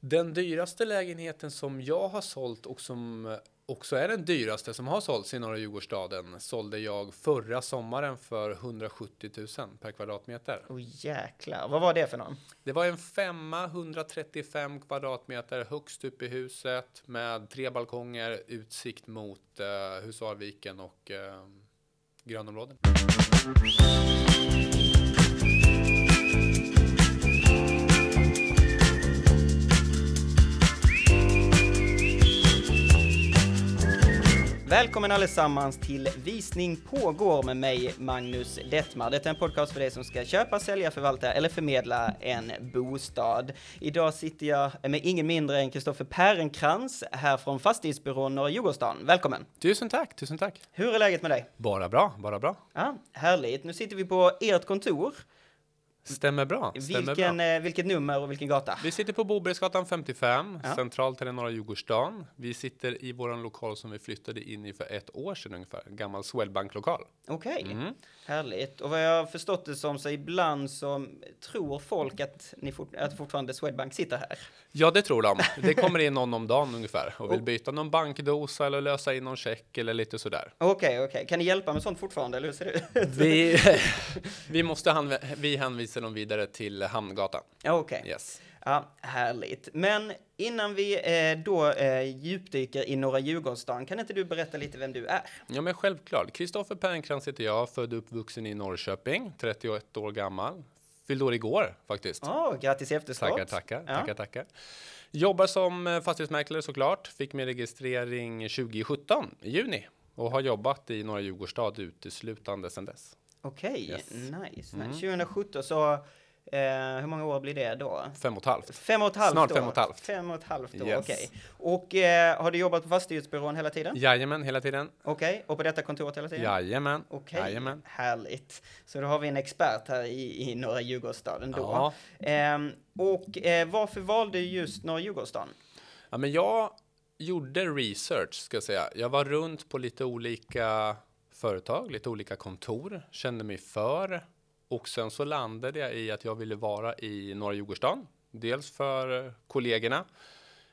Den dyraste lägenheten som jag har sålt och som också är den dyraste som har sålts i norra Djurgårdsstaden sålde jag förra sommaren för 170 000 per kvadratmeter. Åh jäklar, vad var det för någon? Det var en femma, 135 kvadratmeter högst upp i huset med tre balkonger, utsikt mot eh, Husarviken och eh, grönområden. Välkommen allesammans till Visning pågår med mig, Magnus Detmar. Detta är en podcast för dig som ska köpa, sälja, förvalta eller förmedla en bostad. Idag sitter jag med ingen mindre än Kristoffer Pärenkrans här från Fastighetsbyrån Norra Djurgårdsstaden. Välkommen! Tusen tack, tusen tack. Hur är läget med dig? Bara bra, bara bra. Ja, härligt. Nu sitter vi på ert kontor. Stämmer bra. Stämmer Vilken, bra. eh, vilket nummer och vilken gata? Vi sitter på Bobergsgatan 55, Ja. centralt den norra Djurgårdsstaden. Vi sitter i våran lokal som vi flyttade in i för ett år sedan ungefär, en gammal Swedbank-lokal. Okej, Mm. Härligt. Och vad jag har förstått det som så ibland så tror folk att, ni fort, att fortfarande Swedbank sitter här. Ja, det tror de. Det kommer in någon om dagen ungefär och vill byta någon bankdosa eller lösa in någon check eller lite sådär. Okej, okej. Kan ni hjälpa med sånt fortfarande, eller hur ser det ut? Vi, vi måste vi hänvisar dem vidare till Hamngatan. Okej. Yes. Ja, härligt. Men innan vi eh, då eh, djupdyker i Norra Djurgårdsstaden, kan inte du berätta lite vem du är? Ja, men självklart. Kristoffer Pernkrantz heter jag, född och uppvuxen i Norrköping, 31 år gammal. Fyllde år igår faktiskt. Åh, grattis i efterskott. Tackar, tackar, Ja. tackar, tackar. Jobbar som eh, fastighetsmäklare såklart. Fick min registrering 2017 i juni och har jobbat i Norra Djurgårdsstad uteslutande sedan dess. Okej, Yes. nice. Mm. nice. 2017, så eh, hur många år blir det då? Fem och ett halvt. Fem och ett halvt Snart år. fem och ett halvt. Fem och ett halvt år, Yes. okej. Och eh, har du jobbat på Fastighetsbyrån hela tiden? Jajamän, hela tiden. Okej, och på detta kontoret hela tiden? Jajamän. Okej, Jajamän. härligt. Så då har vi en expert här i, i Norra Djurgårdsstaden då. Ja. Ehm, och eh, varför valde du just Norra Djurgårdsstaden? ja, men jag gjorde research ska jag säga. Jag var runt på lite olika företag, lite olika kontor, kände mig för och sen så landade jag i att jag ville vara i Norra Djurgårdsstaden. Dels för kollegorna,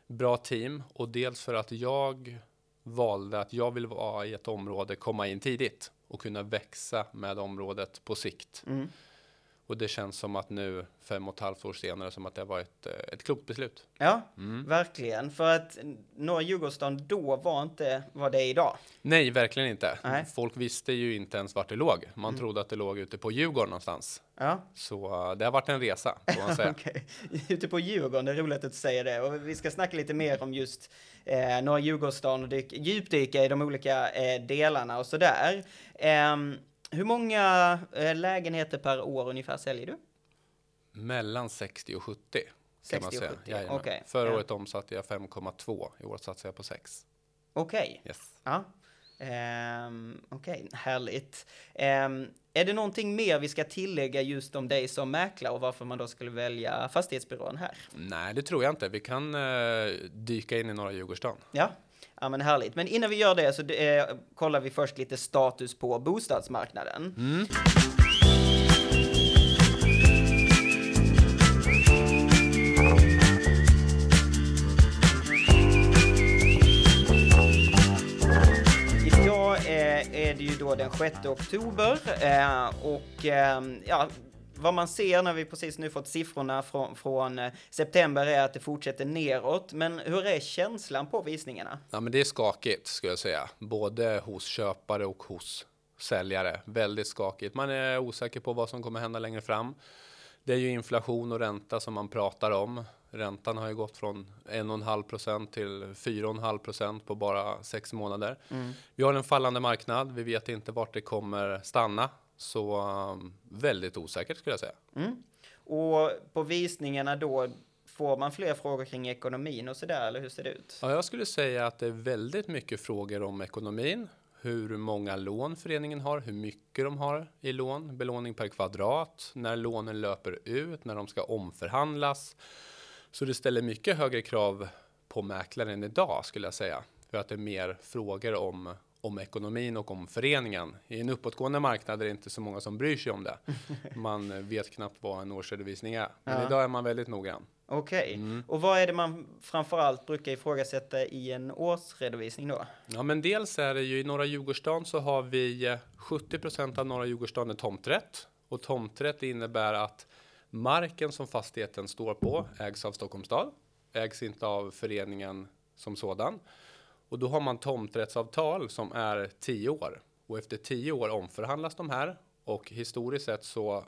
bra team och dels för att jag valde att jag vill vara i ett område, komma in tidigt och kunna växa med området på sikt. Mm. Och det känns som att nu, fem och ett halvt år senare, som att det var ett, eh, ett klokt beslut. Ja, Mm. verkligen. För att Norra Djurgårdsstaden då var inte vad det är idag. Nej, verkligen inte. Nej. Folk visste ju inte ens vart det låg. Man Mm. trodde att det låg ute på Djurgården någonstans. Ja, Så eh, det har varit en resa, får man säga. okej. Ute på Djurgården, det är roligt att du säger det. Och vi ska snacka lite mer om just eh, Norra Djurgårdsstaden och dyk, djupdyka i de olika eh, delarna och sådär. Ehm, hur många eh, lägenheter per år ungefär säljer du? Mellan 60 och 70. Kan 60 man och säga. 70, Jajamän. okej. Förra året omsatte jag 5,2. I år satsar jag på 6. Okej. Yes. Ja. Ehm, Okej, härligt. Ehm, är det någonting mer vi ska tillägga just om dig som mäklare och varför man då skulle välja fastighetsbyrån här? Nej, det tror jag inte. Vi kan eh, dyka in i norra Djurgårdsstaden. Ja, ja men härligt. Men innan vi gör det så eh, kollar vi först lite status på bostadsmarknaden. Mm. Idag eh, är det ju då den 6 oktober eh, och eh, ja, vad man ser när vi precis nu fått siffrorna från, från eh, september är att det fortsätter neråt. Men hur är känslan på visningarna? Ja, men det är skakigt skulle jag säga. Både hos köpare och hos säljare. Väldigt skakigt. Man är osäker på vad som kommer hända längre fram. Det är ju inflation och ränta som man pratar om. Räntan har ju gått från 1,5 procent till 4,5 procent på bara sex månader. Vi har en fallande marknad. Vi vet inte vart det kommer stanna. Så um, väldigt osäkert skulle jag säga. Mm. Och på visningarna då, får man fler frågor kring ekonomin och sådär, eller hur ser det ut? Ja, jag skulle säga att det är väldigt mycket frågor om ekonomin. Hur många lån föreningen har, hur mycket de har i lån, belåning per kvadrat, när lånen löper ut, när de ska omförhandlas. Så det ställer mycket högre krav på mäklaren idag skulle jag säga. För att det är mer frågor om, om ekonomin och om föreningen. I en uppåtgående marknad är det inte så många som bryr sig om det. Man vet knappt vad en årsredovisning är. Men Ja. idag är man väldigt noggrann. Okej. Mm. Och vad är det man framförallt brukar ifrågasätta i en årsredovisning då? Ja, men dels är det ju i norra Djurgårdsstaden så har vi eh, 70% av norra Djurgårdsstaden är tomträtt och tomträtt innebär att marken som fastigheten står på ägs av Stockholms stad, ägs inte av föreningen som sådan. Och då har man tomträttsavtal som är 10 år och efter 10 år omförhandlas de här och historiskt sett så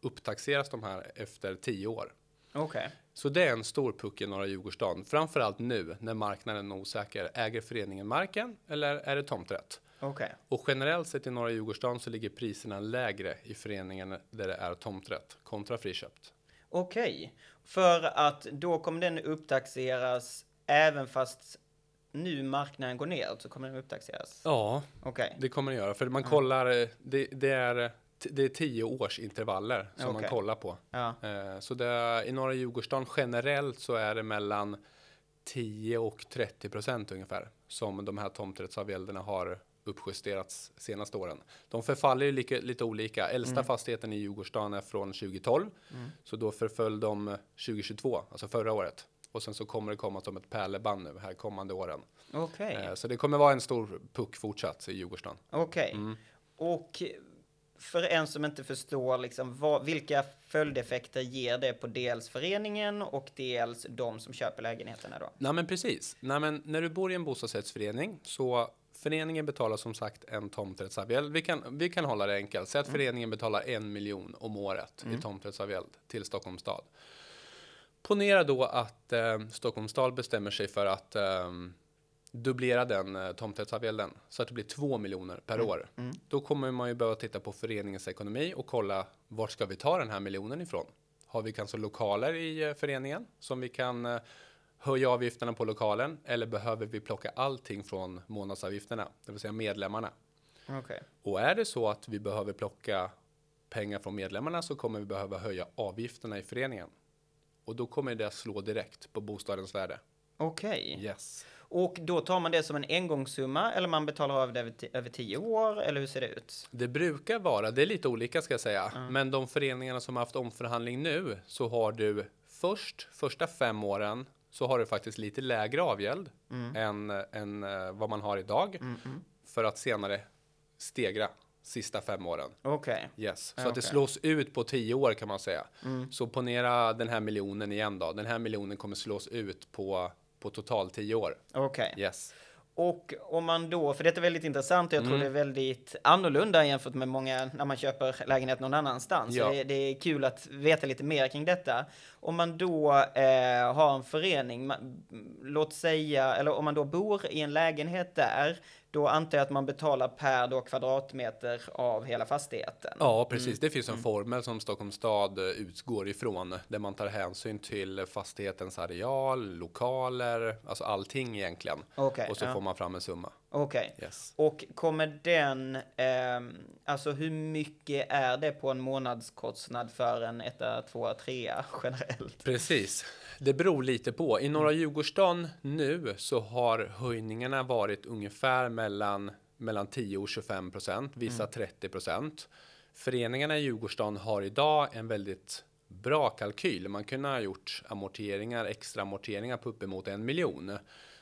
upptaxeras de här efter 10 år. Okej. Så det är en stor puck i norra Djurgårdsstaden, framförallt nu när marknaden är osäker. Äger föreningen marken eller är det tomträtt? Okej. Och generellt sett i norra Djurgårdsstaden så ligger priserna lägre i föreningen där det är tomträtt kontra friköpt. Okej. För att då kommer den upptaxeras även fast nu marknaden går ner så kommer den upptaxeras? Ja, Okej. det kommer det göra. För man kollar, eh, det, det, är, det är tio års intervaller som man Okej. kollar på. Ja. Eh, Så det, i norra Djurgårdsstaden generellt så är det mellan 10 och 30 procent ungefär som de här tomträttsavgälderna har uppjusterats senaste åren. De förfaller ju lika, lite olika. Äldsta fastigheten i Djurgårdsstaden är från 2012, så då förföll de 2022, alltså förra året. Och sen så kommer det komma som ett pärleband nu här kommande åren. Okej. Eh, Så det kommer vara en stor puck fortsatt i Djurgårdsstaden. Okej. Mm. Och för en som inte förstår liksom vad, vilka följdeffekter ger det på dels föreningen och dels de som köper lägenheterna då? Nej men precis. Nej, men när du bor i en bostadsrättsförening så föreningen betalar som sagt en tomträttsavgäld. Vi kan, vi kan hålla det enkelt. Säg att föreningen betalar en miljon om året i tomträttsavgäld till Stockholms stad. Ponera då att eh, Stockholms stad bestämmer sig för att eh, dubblera den eh, tomträttsavgälden så att det blir två miljoner per år. Då kommer man ju behöva titta på föreningens ekonomi och kolla vart ska vi ta den här miljonen ifrån? Har vi kanske lokaler i eh, föreningen som vi kan eh, höja avgifterna på lokalen eller behöver vi plocka allting från månadsavgifterna, det vill säga medlemmarna? Okej. Och är det så att vi behöver plocka pengar från medlemmarna så kommer vi behöva höja avgifterna i föreningen. Och då kommer det att slå direkt på bostadens värde. Okej. Yes. Och då tar man det som en engångssumma eller man betalar av det över, över tio år eller hur ser det ut? Det brukar vara, det är lite olika ska jag säga, men de föreningarna som har haft omförhandling nu så har du först, första fem åren så har du faktiskt lite lägre avgäld än, än eh, vad man har idag för att senare stegra sista fem åren. Okej. Yes, så Ja, att det slås ut på tio år kan man säga. Så ponera den här miljonen igen då. Den här miljonen kommer slås ut på, på total tio år. Okej. Yes. Och om man då, för detta är väldigt intressant och jag tror Mm. det är väldigt annorlunda jämfört med många när man köper lägenhet någon annanstans. Ja. Det, det är kul att veta lite mer kring detta. Om man då eh, har en förening, ma- låt säga, eller om man då bor i en lägenhet där, då antar jag att man betalar per då kvadratmeter av hela fastigheten. Ja, precis. Det finns en formel som Stockholms stad eh, utgår ifrån där man tar hänsyn till fastighetens areal, lokaler, alltså allting egentligen. Okej, Och så ja. får man fram en summa. Okej. Yes. Och kommer den, ehm, alltså hur mycket är det på en månadskostnad för en etta, tvåa, trea generellt? Precis. Det beror lite på. I norra Djurgårdsstaden nu så har höjningarna varit ungefär mellan, mellan 10 och 25 procent, vissa 30 procent. Föreningarna i Djurgårdsstaden har idag en väldigt bra kalkyl. Man kunde ha gjort amorteringar, extra amorteringar på uppemot en miljon.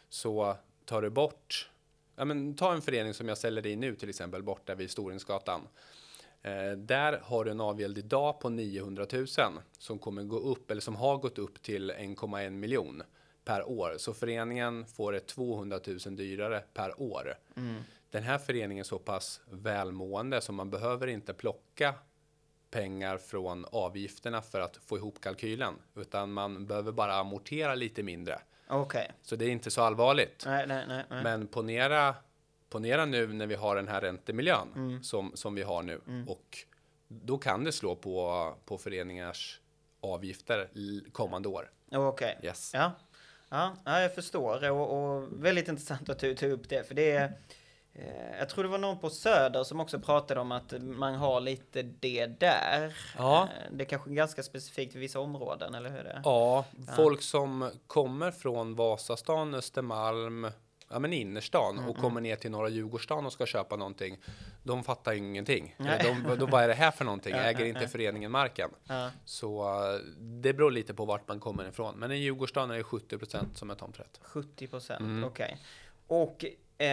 Så tar du bort, ja men ta en förening som jag säljer i nu till exempel borta vid Storinsgatan. Eh, där har du en avgäld idag på 900 000 som kommer gå upp eller som har gått upp till 1,1 miljon per år. Så föreningen får det 200 000 dyrare per år. Den här föreningen är så pass välmående så man behöver inte plocka pengar från avgifterna för att få ihop kalkylen, utan man behöver bara amortera lite mindre. Okej. Så det är inte så allvarligt. Nej, nej, nej. Men ponera, ponera nu när vi har den här räntemiljön som, som vi har nu och då kan det slå på, på föreningars avgifter kommande år. Okej. Yes. Ja. Ja, ja, jag förstår. Och, och väldigt intressant att ta, ta upp det, för det är... Eh, jag tror det var någon på Söder som också pratade om att man har lite det där. Ja. Eh, det är kanske ganska specifikt för vissa områden, eller hur är det? Ja, folk som kommer från Vasastan, Östermalm, ja, men innerstan och kommer ner till norra Djurgårdsstaden och ska köpa någonting. De fattar ingenting. De, då, vad är det här för någonting? Äger inte föreningen marken? Ja. Så eh, det beror lite på vart man kommer ifrån. Men i Djurgårdsstaden är det 70% som är tomträtt. 70 procent, Mm. okej. Och eh,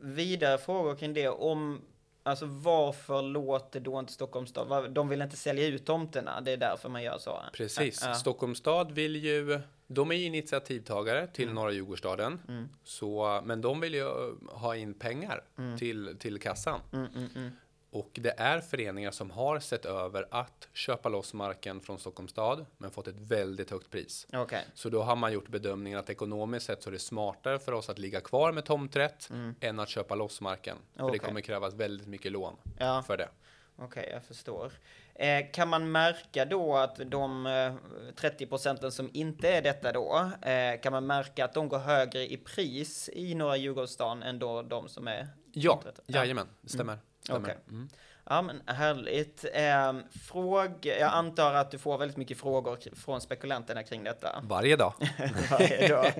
vidare frågor kring det. Om, alltså varför låter då inte Stockholms stad, de vill inte sälja ut tomterna, det är därför man gör så? Precis. Ja. Stockholms stad vill ju, de är initiativtagare till norra Djurgårdsstaden. Mm. Så, men de vill ju ha in pengar till, till kassan. Mm, mm, mm. Och det är föreningar som har sett över att köpa loss marken från Stockholms stad, men fått ett väldigt högt pris. Okej, Så då har man gjort bedömningen att ekonomiskt sett så är det smartare för oss att ligga kvar med tomträtt än att köpa loss marken. För Mm. Okej. det kommer krävas väldigt mycket lån ja, för det. okej, jag förstår. Eh, kan man märka då att de eh, 30 procenten som inte är detta då, eh, kan man märka att de går högre i pris i norra Djurgårdsstaden än då de som är Ja, tomträtter? jajamän, det stämmer. stämmer. Okej. Mm. Ja men härligt. Eh, fråg, jag antar att du får väldigt mycket frågor från spekulanterna kring detta. Varje dag. varje dag.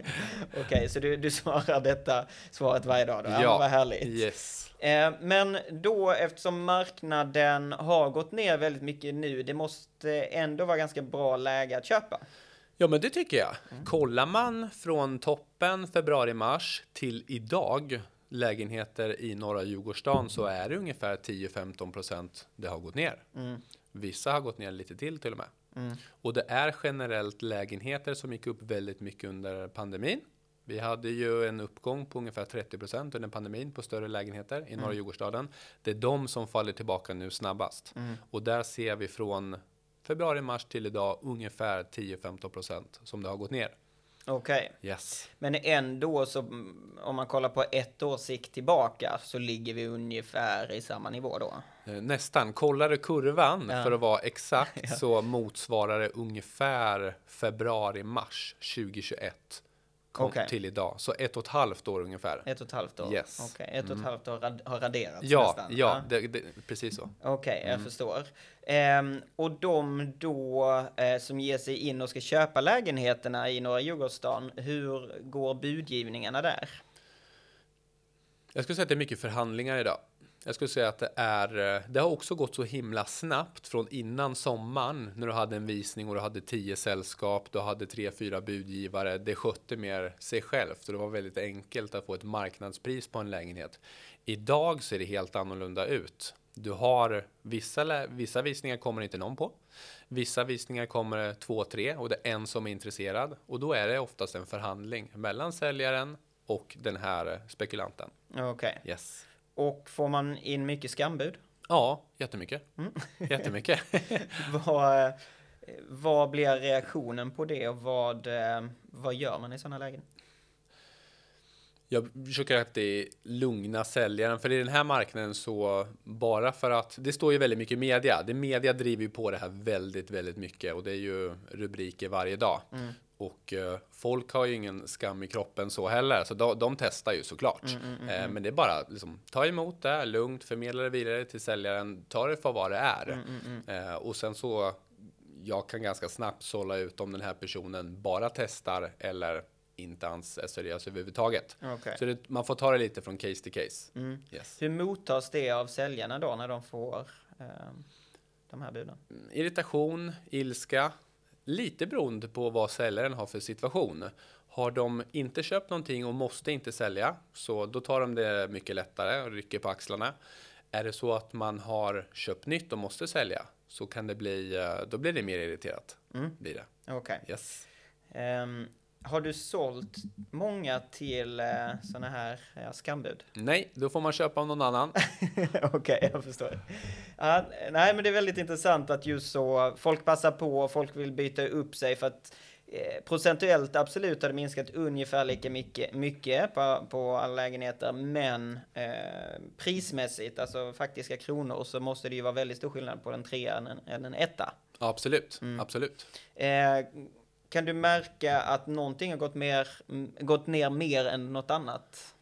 Okej, så du, du svarar detta svaret varje dag då? Ja, Ja. vad härligt. Yes. Eh, men då eftersom marknaden har gått ner väldigt mycket nu, det måste ändå vara ganska bra läge att köpa. Ja, men det tycker jag. Mm. Kollar man från toppen februari-mars till idag lägenheter i norra Djurgårdsstaden så är det ungefär 10-15 procent det har gått ner. Mm. Vissa har gått ner lite till till och med. Mm. Och det är generellt lägenheter som gick upp väldigt mycket under pandemin. Vi hade ju en uppgång på ungefär 30 procent under pandemin på större lägenheter i norra Djurgårdsstaden. Det är de som faller tillbaka nu snabbast. Och där ser vi från februari, mars till idag ungefär 10-15 procent som det har gått ner. Okej, Yes. men ändå så om man kollar på ett års sikt tillbaka så ligger vi ungefär i samma nivå då. Eh, Nästan. Kollar du kurvan Ja. för att vara exakt så motsvarar det ungefär februari, mars 2021 kom Okej. till idag. Så ett och ett halvt år ungefär. Ett och ett halvt år? Yes. Okej, ett och ett halvt år rad- har raderats Ja, nästan? ja, det, det, precis så. Okej, Mm. jag förstår. Ehm, och de då eh, som ger sig in och ska köpa lägenheterna i Norra Djurgårdsstaden, hur går budgivningarna där? Jag skulle säga att det är mycket förhandlingar idag. Jag skulle säga att det är, eh, det har också gått så himla snabbt från innan sommaren när du hade en visning och du hade tio sällskap, du hade tre, fyra budgivare. Det skötte mer sig självt och det var väldigt enkelt att få ett marknadspris på en lägenhet. Idag ser det helt annorlunda ut. Du har vissa, vissa visningar kommer inte någon på. Vissa visningar kommer två, tre och det är en som är intresserad och då är det oftast en förhandling mellan säljaren och den här spekulanten. Okej. Yes. Och får man in mycket skambud? Ja, jättemycket. Jättemycket. vad, eh, vad blir reaktionen på det och vad, eh, vad gör man i sådana lägen? Jag försöker alltid lugna säljaren, för i den här marknaden så bara för att det står ju väldigt mycket media. Det media driver ju på det här väldigt, väldigt mycket och det är ju rubriker varje dag. Och eh, folk har ju ingen skam i kroppen så heller, så de, de testar ju såklart. Eh, men det är bara liksom ta emot det lugnt, förmedla det vidare till säljaren, ta det för vad det är. Eh, och sen så jag kan ganska snabbt sålla ut om den här personen bara testar eller inte ens är seriös överhuvudtaget. Okej. Så det, man får ta det lite från case till case. Mm. Yes. Hur mottas det av säljarna då när de får eh, de här buden? Irritation, ilska, lite beroende på vad säljaren har för situation. Har de inte köpt någonting och måste inte sälja, så då tar de det mycket lättare och rycker på axlarna. Är det så att man har köpt nytt och måste sälja, så kan det bli, eh, då blir det mer irriterat. Mm. Blir det. Okej. Yes. Ehm, har du sålt många till eh, sådana här ja, skambud? Nej, då får man köpa av någon annan. Okej, jag förstår. Ja, nej, men det är väldigt intressant att just så folk passar på och folk vill byta upp sig för att eh, procentuellt absolut har det minskat ungefär lika mycket, mycket på, på alla lägenheter, men eh, prismässigt, alltså faktiska kronor, så måste det ju vara väldigt stor skillnad på en trea än en, än en etta. Absolut, Mm. absolut. Eh, kan du märka att någonting har gått, mer, mm, gått ner mer än något annat?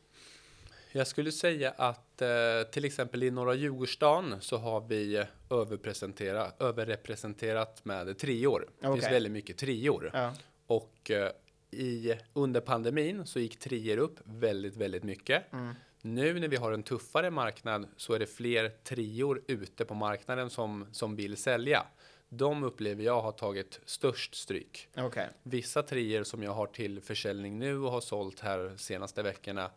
Jag skulle säga att eh, till exempel i norra Djurgårdsstaden så har vi överrepresenterat, överrepresenterat med treor. Det finns väldigt mycket treor. Ja. Och eh, i, under pandemin så gick trier upp väldigt, väldigt mycket. Nu när vi har en tuffare marknad så är det fler trior ute på marknaden som, som vill sälja. De upplever jag har tagit störst stryk. Okej. Vissa trier som jag har till försäljning nu och har sålt här senaste veckorna.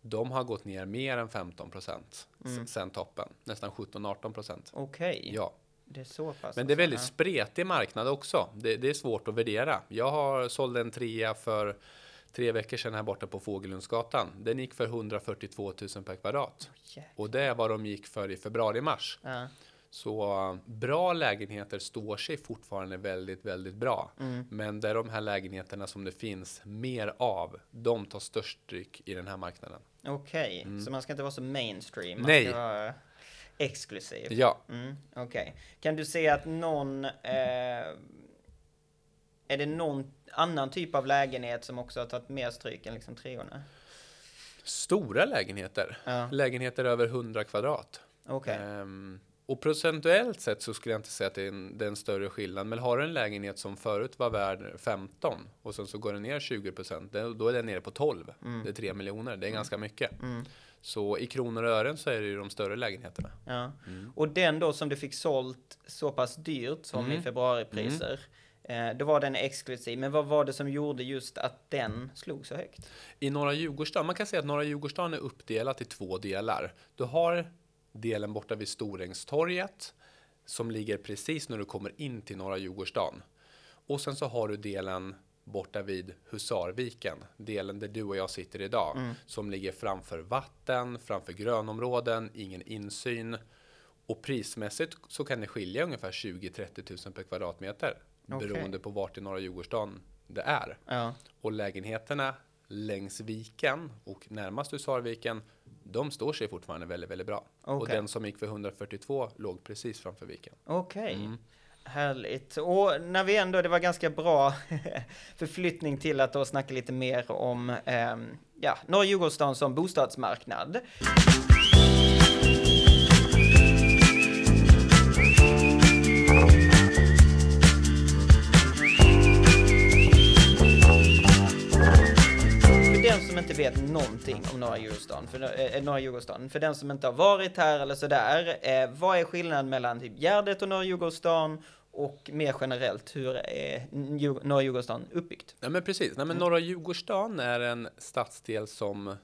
De har gått ner mer än 15 procent sen toppen, nästan 17-18 procent. Okej. Ja, Det är så pass. men det är väldigt alltså. spretig marknad också. Det, det är svårt att värdera. Jag har sålt en trea för tre veckor sedan här borta på Fågelundsgatan. Den gick för 142 000 per kvadrat. Jäklar. Och det är vad de gick för i februari-mars. Ja. Så uh, bra lägenheter står sig fortfarande väldigt, väldigt bra. Mm. Men det är de här lägenheterna som det finns mer av. De tar störst stryk i den här marknaden. Okej, så man ska inte vara så mainstream. Man Mm. Nej. ska vara exklusiv. Ja, Mm, Okej. Kan du se att någon... Eh, är det någon annan typ av lägenhet som också har tagit mer stryk än liksom treorna? stora lägenheter. Ja. Lägenheter över 100 kvadrat. Okej. Ehm, och procentuellt sett så skulle jag inte säga att det är, en, det är en större skillnad. Men har du en lägenhet som förut var värd 15 och sen så går den ner 20 procent, då är den nere på 12. Det är 3 miljoner, det är ganska mycket. Mm. Så i kronor och ören så är det ju de större lägenheterna. Ja. Mm. Och den då som du fick sålt så pass dyrt som Mm. i februaripriser. Eh, då var den exklusiv. Men vad var det som gjorde just att den slog så högt? I Norra Djurgårdsstaden, man kan säga att Norra Djurgårdsstaden är uppdelat i två delar. Du har delen borta vid Storängstorget som ligger precis när du kommer in till Norra Djurgårdsstaden. Och sen så har du delen borta vid Husarviken, delen där du och jag sitter idag, som ligger framför vatten, framför grönområden, ingen insyn. Och prismässigt så kan det skilja ungefär 20-30 000 per kvadratmeter Okej. beroende på vart i Norra Djurgårdsstaden det är. Ja. Och lägenheterna längs viken och närmast Husarviken, de står sig fortfarande väldigt, väldigt bra. Och Okej. den som gick för 142 låg precis framför viken. Okej. Mm. Härligt. Och när vi ändå, det var ganska bra förflyttning till att då snacka lite mer om ehm, ja, Norra Djurgårdsstaden som bostadsmarknad. Inte vet någonting om Norra Djurgårdsstaden, för, eh, eh, Norra Djurgårdsstaden, för den som inte har varit här eller sådär, eh, vad är skillnaden mellan typ Gärdet och Norra Djurgårdsstaden och mer generellt, hur är Norra Djurgårdsstaden uppbyggt? Nej men precis, Nej, men Norra Djurgårdsstaden är en stadsdel som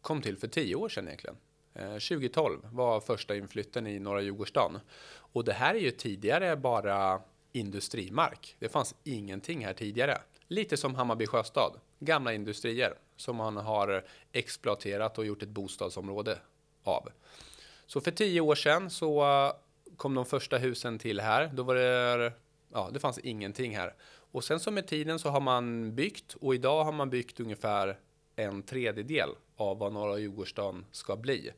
kom till för tio år sedan egentligen. Eh, 2012 var första inflytten i Norra Djurgårdsstaden. Och det här är ju tidigare bara industrimark. Det fanns ingenting här tidigare. Lite som Hammarby Sjöstad, gamla industrier som man har exploaterat och gjort ett bostadsområde av. Så för tio år sedan så eh, kom de första husen till här. Då var det, ja, det fanns ingenting här. Och sen så med tiden så har man byggt och idag har man byggt ungefär en tredjedel av vad Norra Djurgårdsstaden ska bli.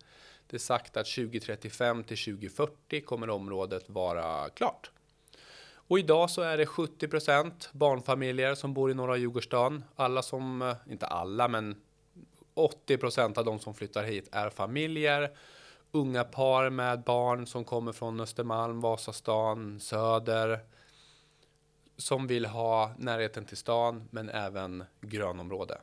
Det är sagt att 2035 till 2040 kommer området vara klart. Och idag så är det 70% barnfamiljer som bor i Norra Djurgårdsstaden. Alla som, eh, inte alla, men 80% av de som flyttar hit är familjer. Unga par med barn som kommer från Östermalm, Vasastan, Söder. Som vill ha närheten till stan, men även grönområde.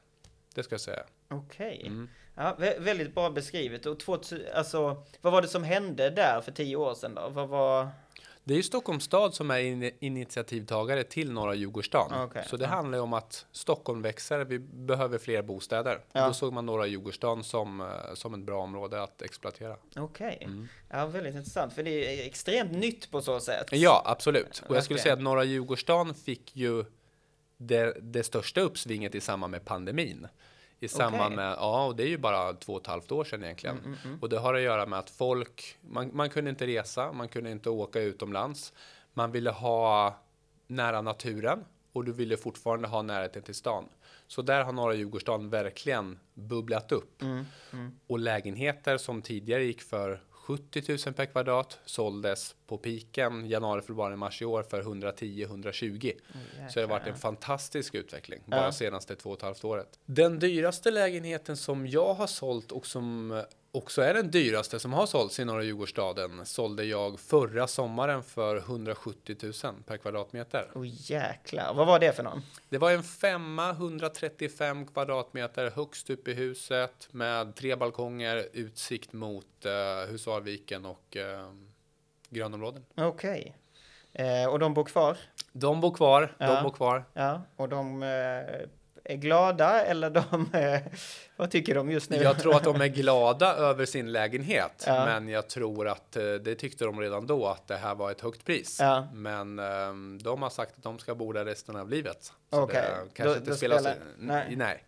Det ska jag säga. Okej. Mm. Ja, vä- väldigt bra beskrivet. Och 2000, alltså, vad var det som hände där för tio år sedan då? Vad var... Det är ju Stockholms stad som är in initiativtagare till Norra Djurgårdsstaden. Okej, Så det ja. handlar ju om att Stockholm växer, vi behöver fler bostäder. Ja. Då såg man Norra Djurgårdsstaden som, eh, som ett bra område att exploatera. Okej. Mm. Ja, väldigt intressant. För det är extremt nytt på så sätt. Ja, absolut. Och jag skulle säga att Norra Djurgårdsstaden fick ju det, det största uppsvinget i samband med pandemin. I samband Okej. med, ja, och det är ju bara två och ett halvt år sedan egentligen. Mm, mm, mm. Och det har att göra med att folk, man, man kunde inte resa, man kunde inte åka utomlands. Man ville ha nära naturen och du ville fortfarande ha närheten till stan. Så där har Norra Djurgårdsstaden verkligen bubblat upp. Mm, mm. Och lägenheter som tidigare gick för 70 000 per kvadrat såldes på piken januari, februari, mars i år för 110-120. Så det har varit en fantastisk utveckling bara Ja. senaste två och ett halvt året. Den dyraste lägenheten som jag har sålt och som och så är den dyraste som har sålts i norra Djurgårdsstaden sålde jag förra sommaren för 170 000 per kvadratmeter. Åh oh, jäklar, vad var det för någon? Det var en femma, 135 kvadratmeter högst upp i huset med tre balkonger, utsikt mot eh, Husarviken och eh, grönområden. Okej. Okay. Eh, och de bor kvar? De bor kvar, ja. de bor kvar. Ja, och de eh, är glada eller de, eh, vad tycker de just nu? Jag tror att de är glada över sin lägenhet, Ja. men jag tror att eh, det tyckte de redan då att det här var ett högt pris. Ja. Men ehm, de har sagt att de ska bo där resten av livet. Okej. det kanske Då- inte då spelar spelar- nej. Nej.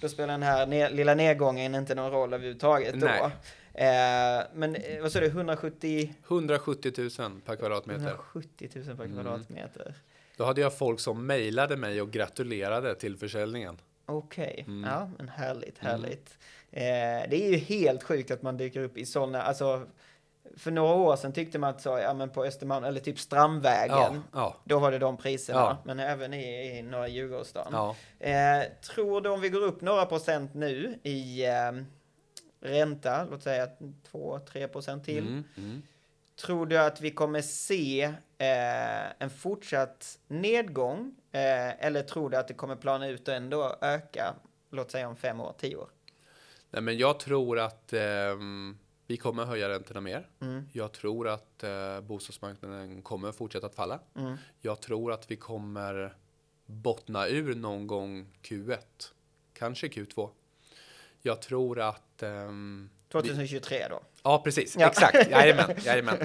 Då spelar den här ner, lilla nedgången inte någon roll överhuvudtaget då. Nej. Eh, men eh, vad sa du, 170, 170 000 per kvadratmeter. 170 000 per Mm. Då hade jag folk som mejlade mig och gratulerade till försäljningen. Okej, Mm. ja men härligt, härligt. Eh, det är ju helt sjukt att man dyker upp i sådana, alltså för några år sedan tyckte man att så, ja men på Östermalm, eller typ Strandvägen, Ja, ja, då var det de priserna, Ja. men även i, i norra Djurgårdsstaden. Eh, tror du om vi går upp några procent nu i eh, ränta, låt säga 2-3 procent till, Mm, mm. Tror du att vi kommer se eh, en fortsatt nedgång eh, eller tror du att det kommer plana ut och ändå öka, låt säga om fem år, tio år? Nej, men jag tror att ehm, vi kommer höja räntorna mer. Mm. Jag tror att eh, bostadsmarknaden kommer fortsätta att falla. Mm. Jag tror att vi kommer bottna ur någon gång Q1, kanske Q2. Jag tror att... ehm, vi, 2023 då? ja, precis. Ja. Exakt. Jajamän. jajamän.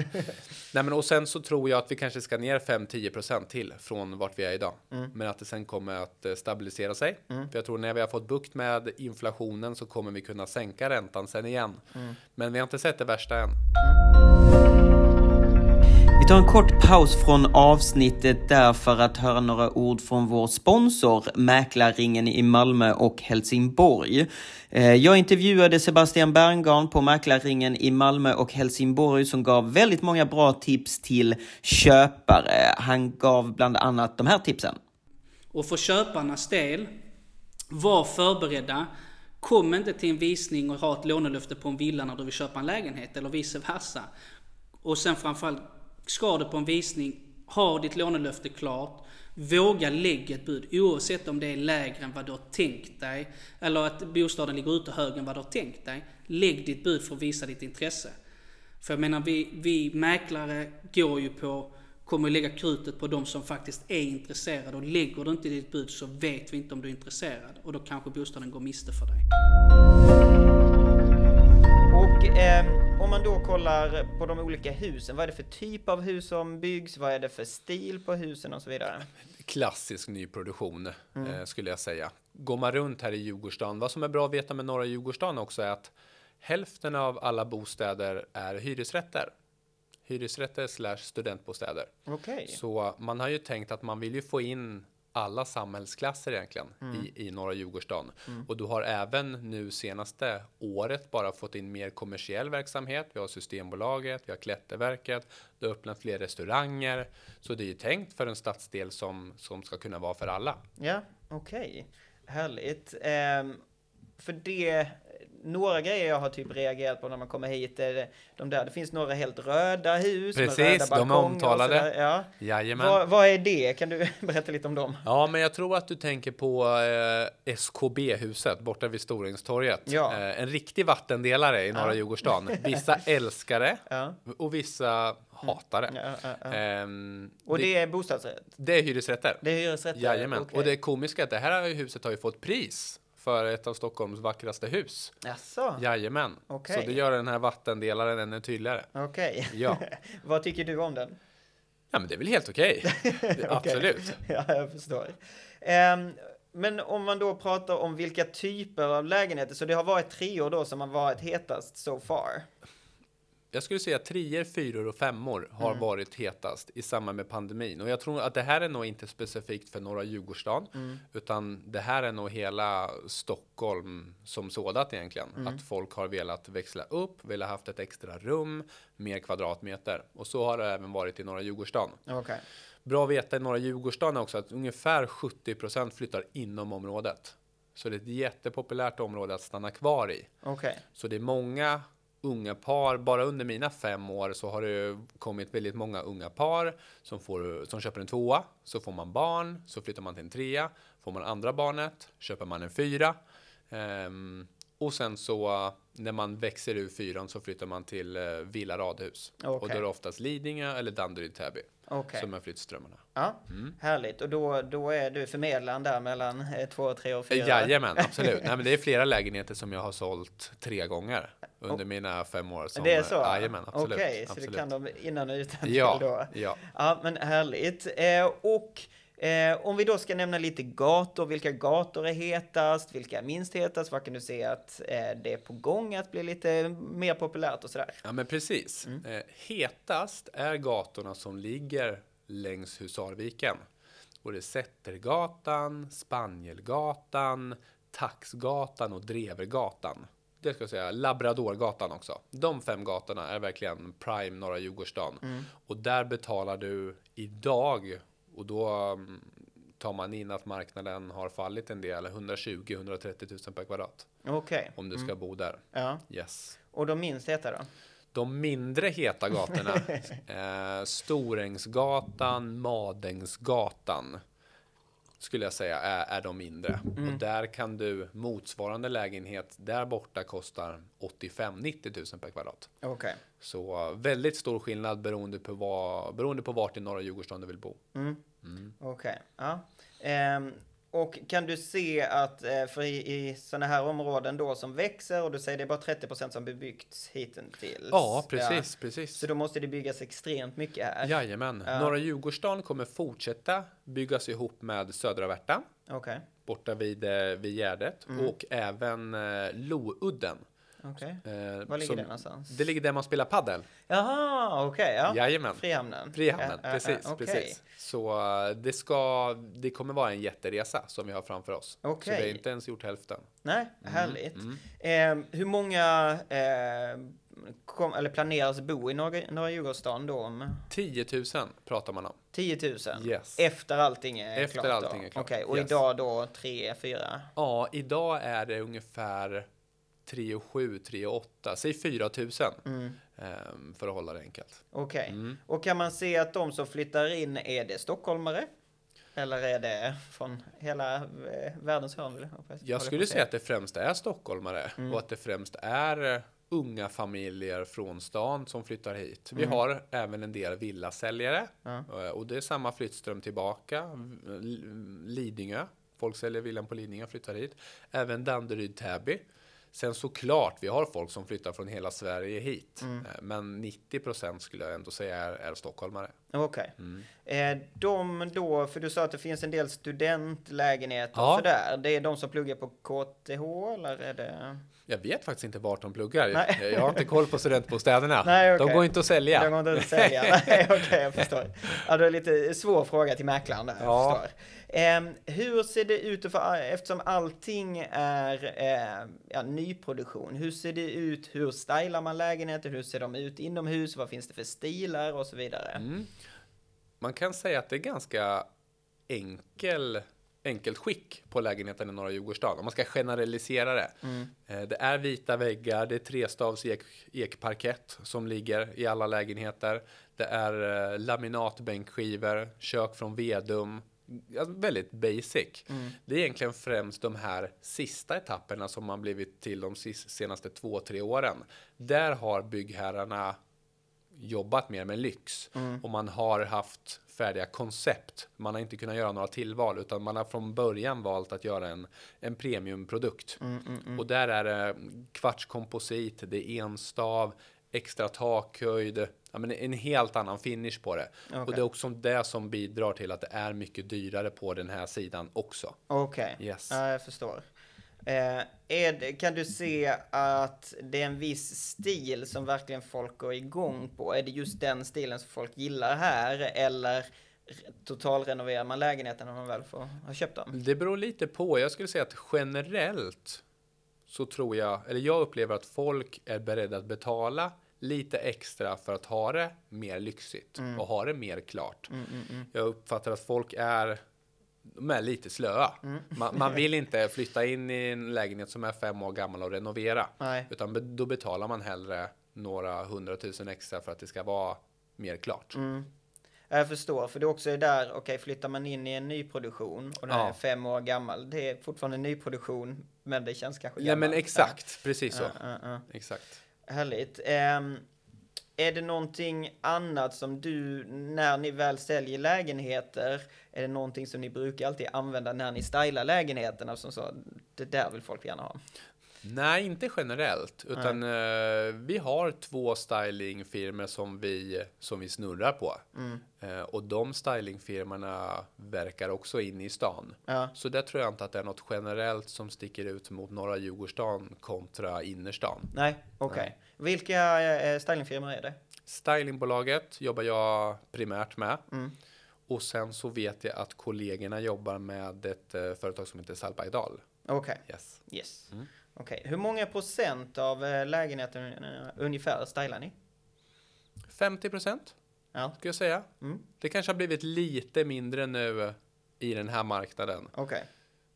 Nej, men och sen så tror jag att vi kanske ska ner 5-10% till från vart vi är idag. Mm. Men att det sen kommer att eh, stabilisera sig. Mm. För jag tror när vi har fått bukt med inflationen så kommer vi kunna sänka räntan sen igen. Mm. Men vi har inte sett det värsta än. Vi tar en kort paus från avsnittet där för att höra några ord från vår sponsor Mäklarringen i Malmö och Helsingborg. Eh, jag intervjuade Sebastian Berngarn på Mäklarringen i Malmö och Helsingborg som gav väldigt många bra tips till köpare. Han gav bland annat de här tipsen. Och för köparnas del, var förberedda. Kom inte till en visning och ha ett lånelöfte på en villa när du vill köpa en lägenhet eller vice versa. Och sen framförallt, ska du på en visning, ha ditt lånelöfte klart. Våga lägga ett bud oavsett om det är lägre än vad du har tänkt dig. Eller att bostaden ligger ute högre än vad du har tänkt dig. Lägg ditt bud för att visa ditt intresse. För jag menar, vi, vi mäklare går ju på, kommer lägga krutet på de som faktiskt är intresserade. Och lägger du inte ditt bud så vet vi inte om du är intresserad. Och då kanske bostaden går miste för dig. Och eh om man då kollar på de olika husen, vad är det för typ av hus som byggs? Vad är det för stil på husen och så vidare? Klassisk nyproduktion Mm. eh, skulle jag säga. Går man runt här i Djurgårdsstaden, vad som är bra att veta med norra Djurgårdsstaden också är att hälften av alla bostäder är hyresrätter. Hyresrätter slash studentbostäder. Okej. Så man har ju tänkt att man vill ju få in alla samhällsklasser egentligen Mm. i, i norra Djurgårdsstaden. Och du har även nu senaste året bara fått in mer kommersiell verksamhet. Vi har Systembolaget, vi har Klätterverket, det har öppnat fler restauranger. Så det är ju tänkt för en stadsdel som, som ska kunna vara för alla. Ja, okej. Härligt. Ehm, för det, några grejer jag har typ reagerat på när man kommer hit är de där, det finns några helt röda hus Precis, med röda de är omtalade. Ja. Jajamän. Vad, vad är det? Kan du berätta lite om dem? Ja, men jag tror att du tänker på eh, SKB-huset borta vid Storängstorget. Ja. Eh, en riktig vattendelare i norra Ja. Djurgårdsstaden. Vissa älskar det Ja. och vissa hatar det. Ja. Ehm, Och det, det är bostadsrätt? det är hyresrätter. Det är hyresrätter? Jajamän. Okej. Och det komiska är att det här huset har ju fått pris för ett av Stockholms vackraste hus. Jaså? Jajamän. Okej. Så det gör den här vattendelaren ännu tydligare. Okej. Ja. vad tycker du om den? Ja, men det är väl helt okej. Absolut. Ja, jag förstår. Ehm, men om man då pratar om vilka typer av lägenheter, så det har varit treor då som har varit hetast so far? Jag skulle säga treor, fyror och femmor har Mm. varit hetast i samband med pandemin. Och jag tror att det här är nog inte specifikt för norra Djurgårdsstaden, Mm. utan det här är nog hela Stockholm som sådant egentligen. Mm. Att folk har velat växla upp, velat haft ett extra rum, mer kvadratmeter. Och så har det även varit i norra Djurgårdsstaden. Okej. Bra att veta i norra Djurgårdsstaden också att ungefär 70% flyttar inom området. Så det är ett jättepopulärt område att stanna kvar i. Okej. Så det är många unga par. Bara under mina fem år så har det kommit väldigt många unga par som, får, som köper en tvåa. Så får man barn, så flyttar man till en trea. Får man andra barnet, köper man en fyra. Um, och sen så när man växer ur fyran så flyttar man till eh, villa radhus. Och Okej. då är det oftast Lidingö eller Danderyd Täby Okej. som är flyttströmmarna. Ja, Mm. härligt. Och då, då är du förmedlaren där mellan eh, två, tre och fyra? Jajamän, absolut. Nej, men det är flera lägenheter som jag har sålt tre gånger under mina fem år. Som, Det är så? Jajamän, absolut. Okej, så absolut. du kan dem innan och utan Ja, då? ja. Ja, men härligt. Eh, och eh, om vi då ska nämna lite gator, vilka gator är hetast, vilka är minst hetast? Vad kan du se att eh, det är på gång att bli lite mer populärt och sådär? Ja, men precis. Mm. Eh, hetast är gatorna som ligger längs Husarviken. Och det är Sättergatan, Spanielgatan, Taxgatan och Drevergatan. Det ska jag säga, Labradorgatan också. De fem gatorna är verkligen prime norra Djurgårdsstaden. Mm. Och där betalar du idag, och då mm, tar man in att marknaden har fallit en del, 120-130 000 per kvadrat. Okej. Om du ska bo där. Ja. Yes. Och de minst heta då? De mindre heta gatorna, eh, Storängsgatan, Madängsgatan, skulle jag säga är, är de mindre. Och där kan du motsvarande lägenhet där borta kostar 85-90 000 per kvadrat. Okej. Så väldigt stor skillnad beroende på, vad, beroende på vart i norra Djurgårdsstaden du vill bo. Okej, ja. Ehm, och kan du se att, eh, för i, i sådana här områden då som växer och du säger det är bara 30% som bebyggts hittills. Ja, precis, precis. Så då måste det byggas extremt mycket här. Jajamän. Norra Djurgårdsstaden kommer fortsätta byggas ihop med Södra Värtan. Okej, borta vid, eh, vid Gärdet och även eh, Loudden. Okej. Eh, Var ligger det någonstans? Det ligger där man spelar paddel. Jaha, okej. ja. Jajamän. Frihamnen. Frihamnen, Ja, precis, ja, okej. precis. Så eh, det ska, det kommer vara en jätteresa som vi har framför oss. Så Okej. vi har inte ens gjort hälften. Nej, Mm, härligt. Ehm, hur många eh, kom, eller planeras bo i norra, norra Djurgårdsstaden då? Om 10 000 pratar man om. 10 000? Yes. Efter allting är Efter klart? allting då? är klart, Okej, och yes. idag då 3, 4? Ja, idag är det ungefär 3 och 7, 3 och 8, säg 4 000 Mm. ehm, för att hålla det enkelt. Okej. Mm. Och kan man se att de som flyttar in, är det stockholmare? Eller är det från hela eh, världens hörn? Jag skulle säga att det främst är stockholmare Mm. och att det främst är eh, unga familjer från stan som flyttar hit. Mm. Vi har även en del villasäljare Ja. eh, och det är samma flyttström tillbaka. Lidingö, folk säljer villan på Lidingö och flyttar hit. Även Danderyd, Täby. Sen såklart, vi har folk som flyttar från hela Sverige hit. Mm. Eh, Men 90 procent skulle jag ändå säga är, är stockholmare. Okej. Mm. Eh, de då, för du sa att det finns en del studentlägenheter Ja. och sådär. Det är de som pluggar på KTH eller är det? Jag vet faktiskt inte vart de pluggar. Nej. Jag har inte koll på studentbostäderna. Nej, okej. De går inte att sälja. De går inte att sälja. Nej, okej, jag förstår. Ja, det är lite svår fråga till mäklaren där, Ja. Ehm, hur ser det ut, för, eftersom allting är eh, ja, nyproduktion, hur ser det ut, hur stylar man lägenheter, hur ser de ut inomhus, vad finns det för stilar och så vidare? Mm. Man kan säga att det är ganska enkel, enkelt skick på lägenheten i norra Djurgårdsstaden. Om man ska generalisera det. Eh, Det är vita väggar, det är trestavs ek, ekparkett som ligger i alla lägenheter. Det är eh, laminatbänkskivor, kök från Vedum. Alltså väldigt basic. Det är egentligen främst de här sista etapperna som har blivit till de senaste två, tre åren. Där har byggherrarna jobbat mer med lyx och man har haft färdiga koncept. Man har inte kunnat göra några tillval utan man har från början valt att göra en, en premiumprodukt. Och där är det kvartskomposit, det är enstav, extra takhöjd, ja, men en helt annan finish på det. Och Okej. det är också det som bidrar till att det är mycket dyrare på den här sidan också. Okej, Yes. ja, jag förstår. Eh, det, kan du se att det är en viss stil som verkligen folk går igång på? Är det just den stilen som folk gillar här eller totalrenoverar man lägenheten när man väl får ha köpt den? Det beror lite på. Jag skulle säga att generellt så tror jag, eller jag upplever att folk är beredda att betala lite extra för att ha det mer lyxigt och ha det mer klart. Jag uppfattar att folk är de är lite slöa. Man, man vill inte flytta in i en lägenhet som är fem år gammal och renovera. Nej. Utan då betalar man hellre några hundratusen extra för att det ska vara mer klart. Mm. Jag förstår, för det också är där, okej, flyttar man in i en nyproduktion och den är Ja. fem år gammal, det är fortfarande nyproduktion, men det känns kanske Ja men gammalt. exakt, precis så. Ja, ja, ja. Exakt. Härligt. Ehm, är det någonting annat som du, när ni väl säljer lägenheter, är det någonting som ni brukar alltid använda när ni stylar lägenheterna? Som så, det där vill folk gärna ha. Nej, inte generellt, utan eh, vi har två stylingfirmor som vi, som vi snurrar på. Mm. Eh, och de stylingfirmorna verkar också inne i stan. Ja, Så där tror jag inte att det är något generellt som sticker ut mot norra Djurgårdsstaden kontra innerstan. nej, okej. Vilka eh, stylingfirmor är det? Stylingbolaget jobbar jag primärt med. Mm. Och sen så vet jag att kollegorna jobbar med ett eh, företag som heter Salbergdal. Okej, Yes. yes. Mm. Okej, hur många procent av eh, lägenheten eh, ungefär stylar ni? 50 procent Ja, skulle jag säga. Mm. Det kanske har blivit lite mindre nu i den här marknaden. okej.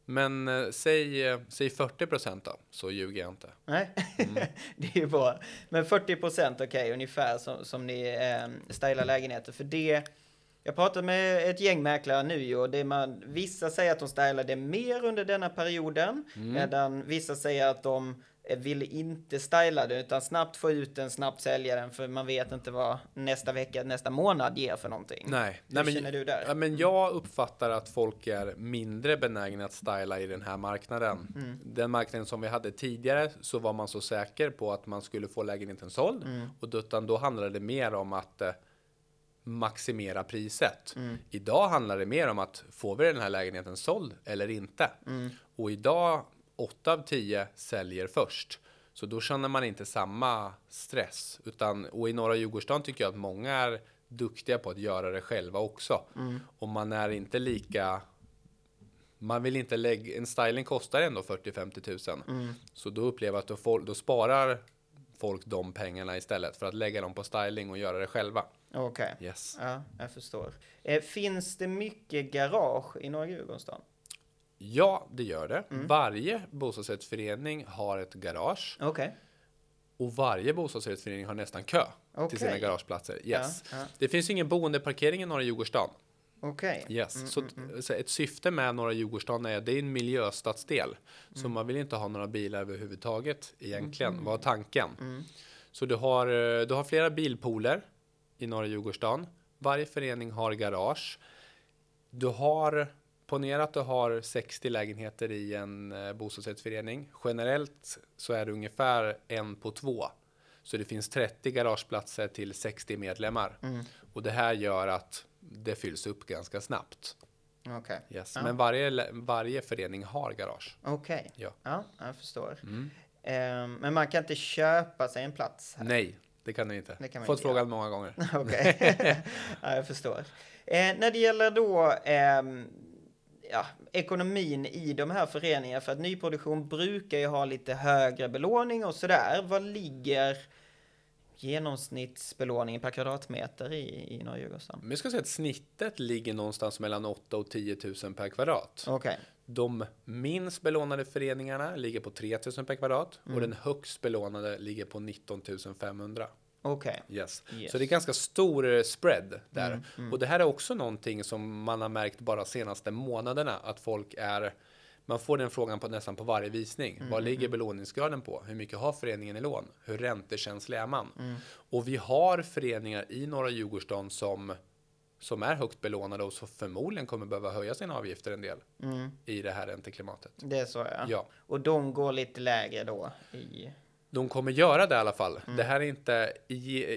Men eh, säg, eh, säg 40 procent då, så ljuger jag inte. Nej, det är ju bra. Men 40 procent, okej, ungefär som, som ni eh, stylar lägenheter. För det, jag pratade med ett gäng mäklare nu och det man, vissa säger att de stylar det mer under denna perioden, medan vissa säger att de vill inte styla det, utan snabbt få ut den, snabbt sälja den, för man vet inte vad nästa vecka, nästa månad ger för någonting. Nej, Hur Nej men, känner du där? Ja, men jag uppfattar att folk är mindre benägna att styla i den här marknaden. Mm. Den marknaden som vi hade tidigare så var man så säker på att man skulle få lägenheten såld Mm. och då, utan då handlade det mer om att eh, maximera priset. Mm. Idag handlar det mer om att får vi den här lägenheten såld eller inte? Mm. Och idag 8 av 10 säljer först. Så då känner man inte samma stress. Utan, och i norra Djurgårdsstaden tycker jag att många är duktiga på att göra det själva också. Och man är inte lika... Man vill inte lägga... En styling kostar ändå 40-50 tusen. Så då upplever jag att då, då sparar folk de pengarna istället för att lägga dem på styling och göra det själva. Okej, Yes. ja, jag förstår. Eh, finns det mycket garage i Norra Djurgårdsstaden? Ja, det gör det. Varje bostadsrättsförening har ett garage. Okej. Och varje bostadsrättsförening har nästan kö Okej. till sina garageplatser. Yes. Ja, ja. Det finns ingen boendeparkering i norra Djurgårdsstaden. Okej. Yes. så, så ett syfte med norra Djurgårdsstaden är det är en miljöstadsdel. Så man vill inte ha några bilar överhuvudtaget egentligen. Var tanken. Så du har, eh, du har flera bilpooler i norra Djurgårdsstaden. Varje förening har garage. Du har Ponera att du har 60 lägenheter i en eh, bostadsrättsförening. Generellt så är det ungefär en på två. Så det finns 30 garageplatser till 60 medlemmar. Och det här gör att det fylls upp ganska snabbt. Okej. Yes. Ja. Men varje, varje förening har garage. Okej. Ja. Mm. Ja, jag förstår. Ehm, men man kan inte köpa sig en plats här. Nej, det kan du inte. Det kan Fått inte frågan många gånger. Okej. ja, jag förstår. Eh, när det gäller då ehm, ja, ekonomin i de här föreningarna, för att nyproduktion brukar ju ha lite högre belåning och sådär. Vad ligger genomsnittsbelåningen per kvadratmeter i, i Norra? Men jag ska säga att snittet ligger någonstans mellan 8 och 10 000 per kvadrat. Okej. De minst belånade föreningarna ligger på 3 000 per kvadrat Mm. och den högst belånade ligger på 19 500. Okej. Yes. Yes. Så det är ganska stor eh, spread där. Mm, Och det här är också någonting som man har märkt bara senaste månaderna att folk är man får den frågan på nästan på varje visning. Mm, Vad ligger belåningsgraden på? Hur mycket har föreningen i lån? Hur räntekänslig är man? Mm. Och vi har föreningar i norra Djurgårdsstaden som som är högt belånade och så förmodligen kommer behöva höja sina avgifter en del Mm. i det här ränteklimatet. Det är så ja. Ja. Och de går lite lägre då i... De kommer göra det i alla fall. Det här är inte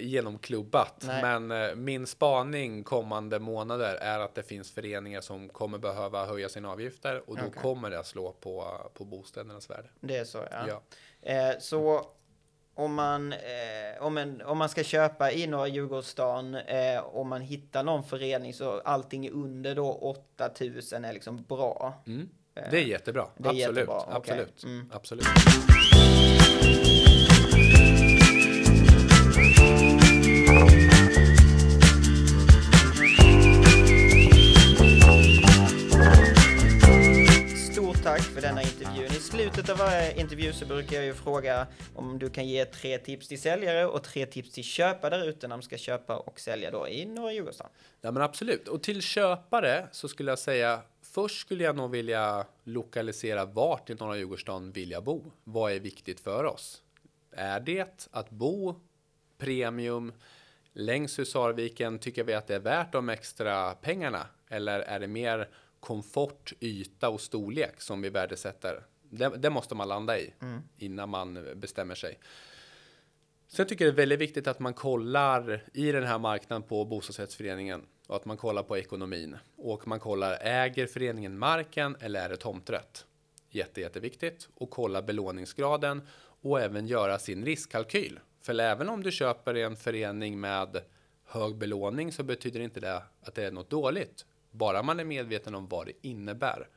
genomklubbat, Mm. Nej. men eh, min spaning kommande månader är att det finns föreningar som kommer behöva höja sina avgifter och då Okej. kommer det att slå på, på bostädernas värde. Det är så ja. Ja. Eh, så om man, eh, om, en, om man ska köpa i norra Djurgårdsstaden, eh, om man hittar någon förening så allting under då 8000 är liksom bra. Mm. Det är jättebra. Eh, det är absolut. jättebra. Absolut. Mm. absolut. Intervju så brukar jag ju fråga om du kan ge tre tips till säljare och tre tips till köpare där ute när de ska köpa och sälja då i norra Djurgårdsstaden. Ja, men absolut. Och till köpare så skulle jag säga först skulle jag nog vilja lokalisera vart i norra Djurgårdsstaden vill jag bo? Vad är viktigt för oss? Är det att bo premium längs Husarviken? Tycker vi att det är värt de extra pengarna? Eller är det mer komfort, yta och storlek som vi värdesätter? Det, det måste man landa i mm. innan man bestämmer sig. Tycker jag det är väldigt viktigt att man kollar i den här marknaden på bostadsrättsföreningen och att man kollar på ekonomin och man kollar äger föreningen marken eller är det tomträtt? Jätte, jätteviktigt och kolla belåningsgraden och även göra sin riskkalkyl. För även om du köper en förening med hög belåning så betyder inte det att det är något dåligt. Bara man är medveten om vad det innebär.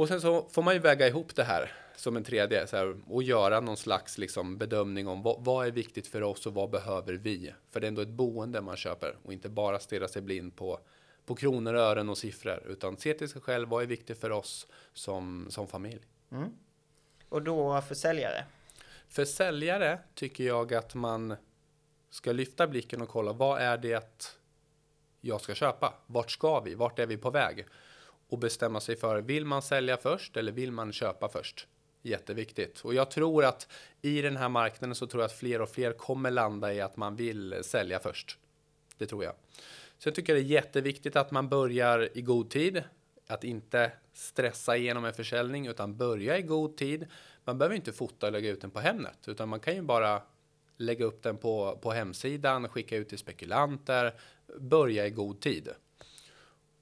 Och sen så får man ju väga ihop det här som en tredje så här, och göra någon slags liksom, bedömning om vad, vad, är viktigt för oss och vad behöver vi? För det är ändå ett boende man köper och inte bara stirra sig blind på, på kronor, ören och siffror utan se till sig själv. Vad är viktigt för oss som, som familj? Mm. Och då för säljare? För säljare tycker jag att man ska lyfta blicken och kolla vad är det jag ska köpa? Vart ska vi? Vart är vi på väg? Och bestämma sig för, vill man sälja först eller vill man köpa först? Jätteviktigt. Och jag tror att i den här marknaden så tror jag att fler och fler kommer landa i att man vill sälja först. Det tror jag. Så jag tycker det är jätteviktigt att man börjar i god tid. Att inte stressa igenom en försäljning utan börja i god tid. Man behöver inte fota och lägga ut den på Hemnet utan man kan ju bara lägga upp den på, på hemsidan, skicka ut till spekulanter, börja i god tid.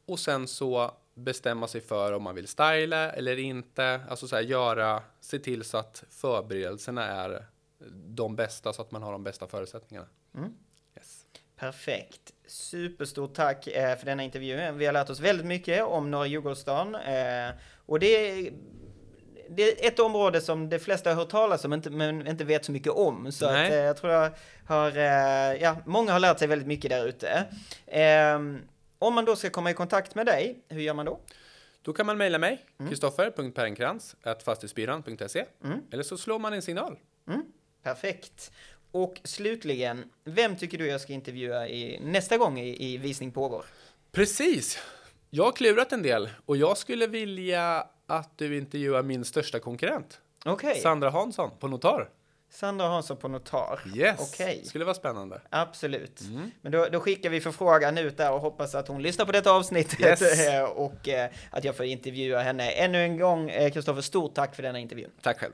Och sen så bestämma sig för om man vill styla eller inte. Alltså så här, göra, se till så att förberedelserna är de bästa så att man har de bästa förutsättningarna. Mm. Yes. Perfekt. Superstort tack eh, för denna intervju. Vi har lärt oss väldigt mycket om norra Djurgårdsstaden. Eh, och det är, det är ett område som de flesta har hört talas om men inte vet så mycket om. Så att, eh, jag tror jag har, ja, många har lärt sig väldigt mycket där ute. Ehm, om man då ska komma i kontakt med dig, hur gör man då? Då kan man mejla mig, mm. kristoffer.perenkrans, fastighetsbyrån.se, mm. eller så slår man en signal. Mm. Perfekt. Och slutligen, vem tycker du jag ska intervjua i, nästa gång i, i Visning pågår? Precis! Jag har klurat en del och jag skulle vilja att du intervjuar min största konkurrent. Okay. Sandra Hansson på Notar. Sandra Hansson på Notar. Yes, okay. skulle vara spännande. Absolut. Mm. Men då, då, skickar vi förfrågan ut där och hoppas att hon lyssnar på detta avsnittet yes. och eh, att jag får intervjua henne. Ännu en gång, Kristoffer, eh, stort tack för denna intervju. Tack själv.